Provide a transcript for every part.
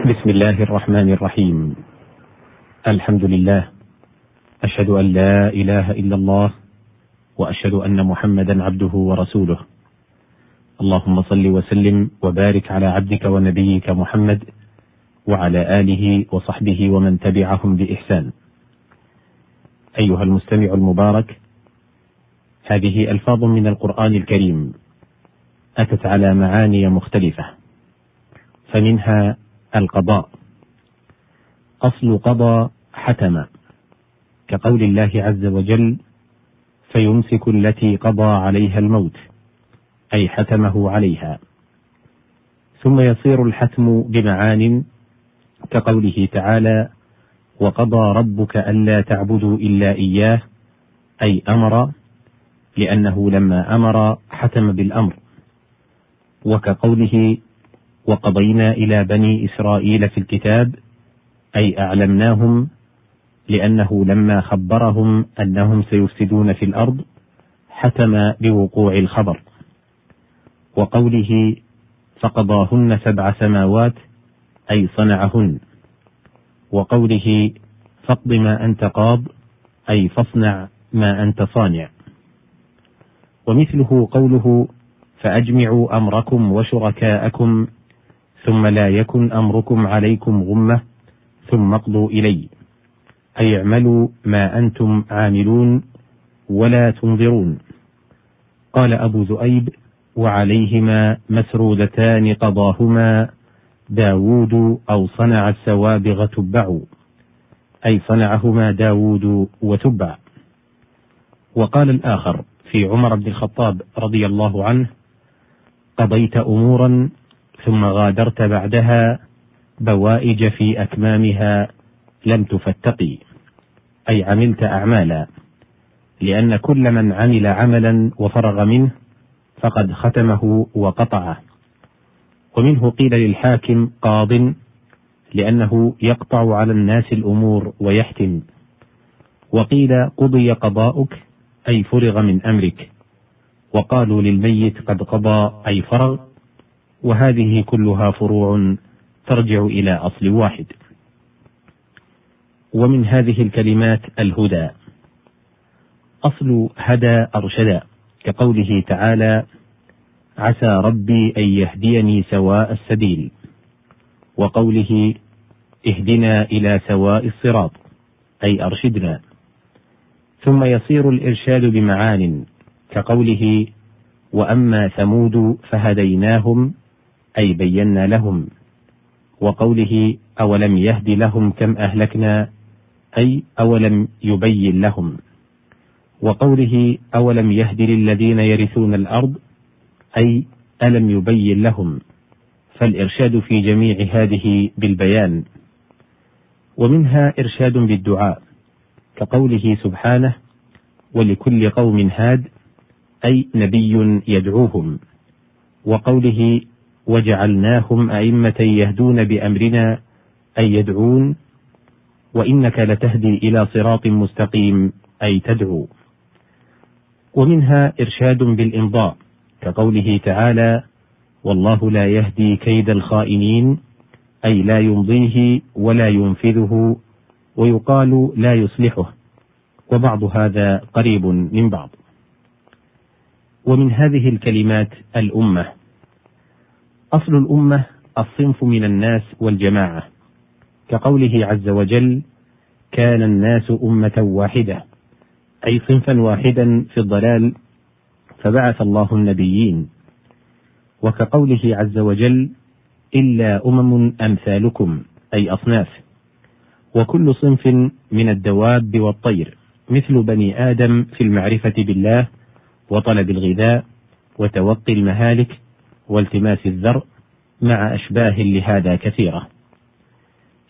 بسم الله الرحمن الرحيم. الحمد لله. أشهد أن لا إله إلا الله وأشهد أن محمدا عبده ورسوله. اللهم صل وسلم وبارك على عبدك ونبيك محمد وعلى آله وصحبه ومن تبعهم بإحسان. أيها المستمع المبارك هذه ألفاظ من القرآن الكريم. أتت على معاني مختلفة. فمنها القضاء. أصل قضى حتم. كقول الله عز وجل فيمسك التي قضى عليها الموت أي حتمه عليها. ثم يصير الحتم بمعان كقوله تعالى وقضى ربك ألا تعبدوا إلا إياه أي أمر لأنه لما أمر حتم بالأمر. وكقوله وقضينا إلى بني إسرائيل في الكتاب أي أعلمناهم لأنه لما خبرهم أنهم سيفسدون في الأرض حتم بوقوع الخبر. وقوله فقضاهن سبع سماوات أي صنعهن. وقوله فاقض ما أنت قاض أي فاصنع ما أنت صانع. ومثله قوله فأجمعوا أمركم وشركاءكم ثم لا يكن أمركم عليكم غمة ثم اقضوا إلي. أي اعملوا ما أنتم عاملون ولا تنظرون. قال أبو ذؤيب وعليهما مسرودتان قضاهما داود أو صنع السوابغ تبع أي صنعهما داود وتبع. وقال الآخر في عمر بن الخطاب رضي الله عنه قضيت أمورا ثم غادرت بعدها بوائج في أكمامها لم تفتقي. أي عملت أعمالا. لأن كل من عمل عملا وفرغ منه فقد ختمه وقطعه. ومنه قيل للحاكم قاض لأنه يقطع على الناس الأمور ويحتم. وقيل قضي قضاؤك أي فرغ من أمرك. وقالوا للميت قد قضى أي فرغ. وهذه كلها فروع ترجع إلى أصل واحد. ومن هذه الكلمات الهدى. أصل هدى أرشدا كقوله تعالى عسى ربي أن يهديني سواء السبيل وقوله اهدنا إلى سواء الصراط أي أرشدنا. ثم يصير الإرشاد بمعان كقوله وأما ثمود فهديناهم أي بينا لهم وقوله أولم يهد لهم كم أهلكنا أي أولم يبين لهم. وقوله أولم يهد للذين يرثون الأرض أي ألم يبين لهم. فالإرشاد في جميع هذه بالبيان. ومنها إرشاد بالدعاء كقوله سبحانه ولكل قوم هاد أي نبي يدعوهم. وقوله وجعلناهم أئمة يهدون بأمرنا أي يدعون وإنك لتهدي إلى صراط مستقيم أي تدعو. ومنها إرشاد بالإمضاء كقوله تعالى والله لا يهدي كيد الخائنين أي لا يمضيه ولا ينفذه ويقال لا يصلحه. وبعض هذا قريب من بعض. ومن هذه الكلمات الأمة أصل الأمة الصنف من الناس والجماعة. كقوله عز وجل كان الناس أمة واحدة أي صنفا واحدا في الضلال فبعث الله النبيين. وكقوله عز وجل إلا أمم أمثالكم أي أصناف. وكل صنف من الدواب والطير مثل بني آدم في المعرفة بالله وطلب الغذاء وتوقي المهالك والتماس الذرء مع أشباه لهذا كثيرة.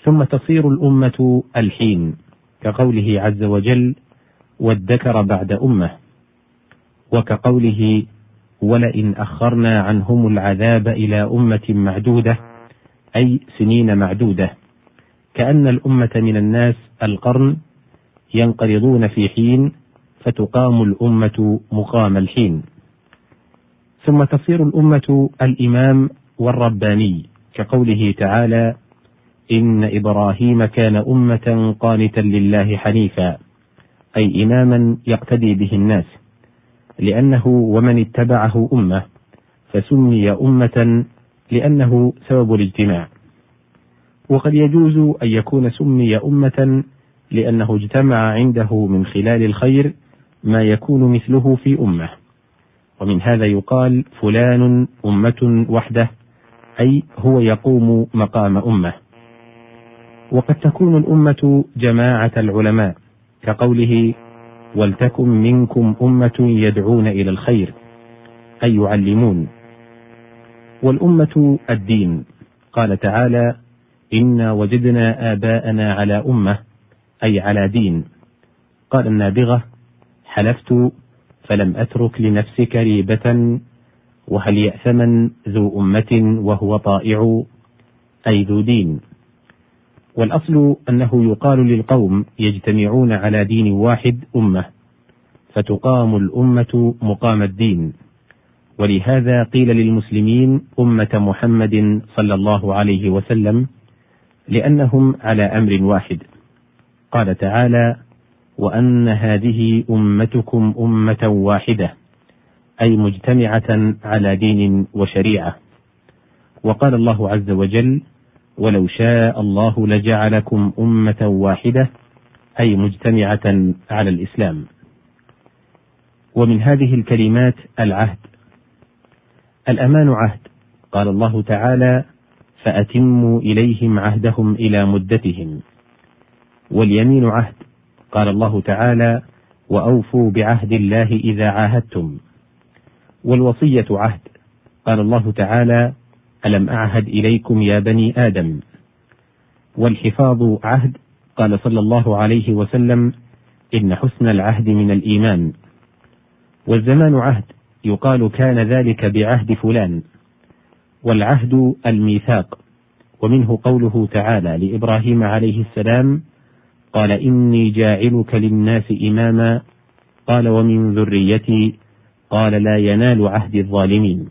ثم تصير الأمة الحين كقوله عز وجل والذكر بعد أمة وكقوله ولئن أخرنا عنهم العذاب إلى أمة معدودة أي سنين معدودة. كأن الأمة من الناس القرن ينقرضون في حين فتقام الأمة مقام الحين. ثم تصير الأمة الإمام والرباني كقوله تعالى إن إبراهيم كان أمة قانتا لله حنيفا أي إماما يقتدي به الناس لأنه ومن اتبعه أمة فسمي أمة لأنه سبب الاجتماع. وقد يجوز أن يكون سمي أمة لأنه اجتمع عنده من خلال الخير ما يكون مثله في أمة. ومن هذا يقال فلان أمة وحده أي هو يقوم مقام أمة. وقد تكون الأمة جماعة العلماء كقوله ولتكن منكم أمة يدعون إلى الخير أي يعلمون. والأمة الدين قال تعالى إنا وجدنا آباءنا على أمة أي على دين قال النابغة حلفت فلم أترك لنفسك ريبة وهل يأثمن ذو أمة وهو طائع أي ذو دين؟ والأصل أنه يقال للقوم يجتمعون على دين واحد أمة فتقام الأمة مقام الدين. ولهذا قيل للمسلمين أمة محمد صلى الله عليه وسلم لأنهم على أمر واحد. قال تعالى وأن هذه أمتكم أمة واحدة أي مجتمعة على دين وشريعة. وقال الله عز وجل ولو شاء الله لجعلكم أمة واحدة أي مجتمعة على الإسلام. ومن هذه الكلمات العهد. الأمان عهد قال الله تعالى فأتموا إليهم عهدهم إلى مدتهم. واليمين عهد قال الله تعالى وأوفوا بعهد الله إذا عاهدتم. والوصية عهد. قال الله تعالى ألم أعهد إليكم يا بني آدم؟ والحفاظ عهد. قال صلى الله عليه وسلم إن حسن العهد من الإيمان. والزمان عهد. يقال كان ذلك بعهد فلان. والعهد الميثاق. ومنه قوله تعالى لإبراهيم عليه السلام قال إني جاعلك للناس إماما. قال ومن ذريتي. قال لا ينال عهد الظالمين.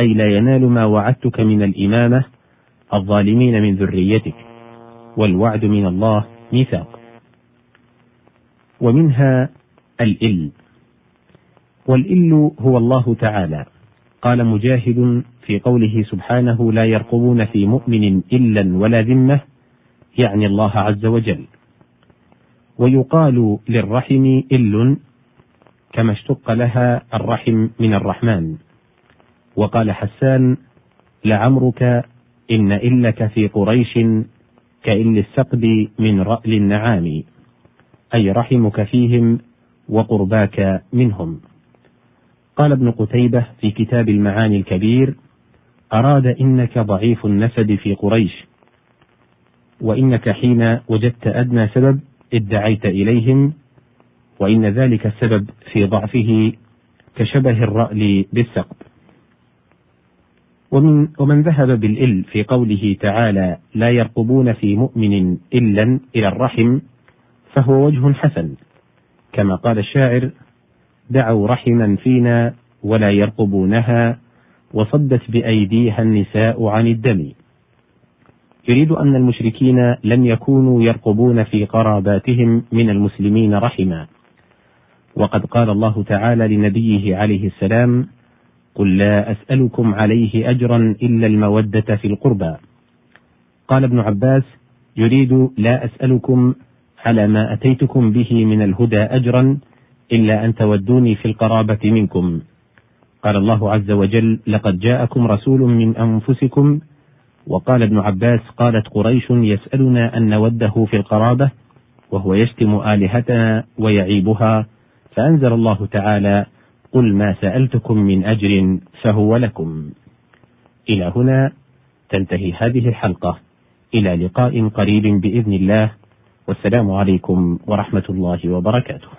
أي لا ينال ما وعدتك من الإمامة الظالمين من ذريتك. والوعد من الله ميثاق. ومنها الإل. والإل هو الله تعالى. قال مجاهد في قوله سبحانه لا يرقبون في مؤمن إلا ولا ذمة. يعني الله عز وجل. ويقال للرحم إل كما اشتق لها الرحم من الرحمن. وقال حسان لعمرك إن إلك في قريش كإل السقد من رأل النعام. أي رحمك فيهم وقرباك منهم. قال ابن قتيبة في كتاب المعاني الكبير أراد إنك ضعيف النسب في قريش وإنك حين وجدت أدنى سبب ادعيت إليهم وإن ذلك السبب في ضعفه كشبه الرأل بالسقط ومن, ومن ذهب بالإل في قوله تعالى لا يرقبون في مؤمن إلا إلى الرحم فهو وجه حسن. كما قال الشاعر دعوا رحما فينا ولا يرقبونها وصدت بأيديها النساء عن الدم يريد أن المشركين لم يكونوا يرقبون في قراباتهم من المسلمين رحما. وقد قال الله تعالى لنبيه عليه السلام قل لا أسألكم عليه أجرا إلا المودة في القربى. قال ابن عباس يريد لا أسألكم على ما أتيتكم به من الهدى أجرا إلا أن تودوني في القرابة منكم. قال الله عز وجل لقد جاءكم رسول من أنفسكم وقال ابن عباس قالت قريش يسألنا أن نوده في القرابة وهو يشتم آلهتنا ويعيبها فأنزل الله تعالى قل ما سألتكم من أجر فهو لكم. إلى هنا تنتهي هذه الحلقة. إلى لقاء قريب بإذن الله. والسلام عليكم ورحمة الله وبركاته.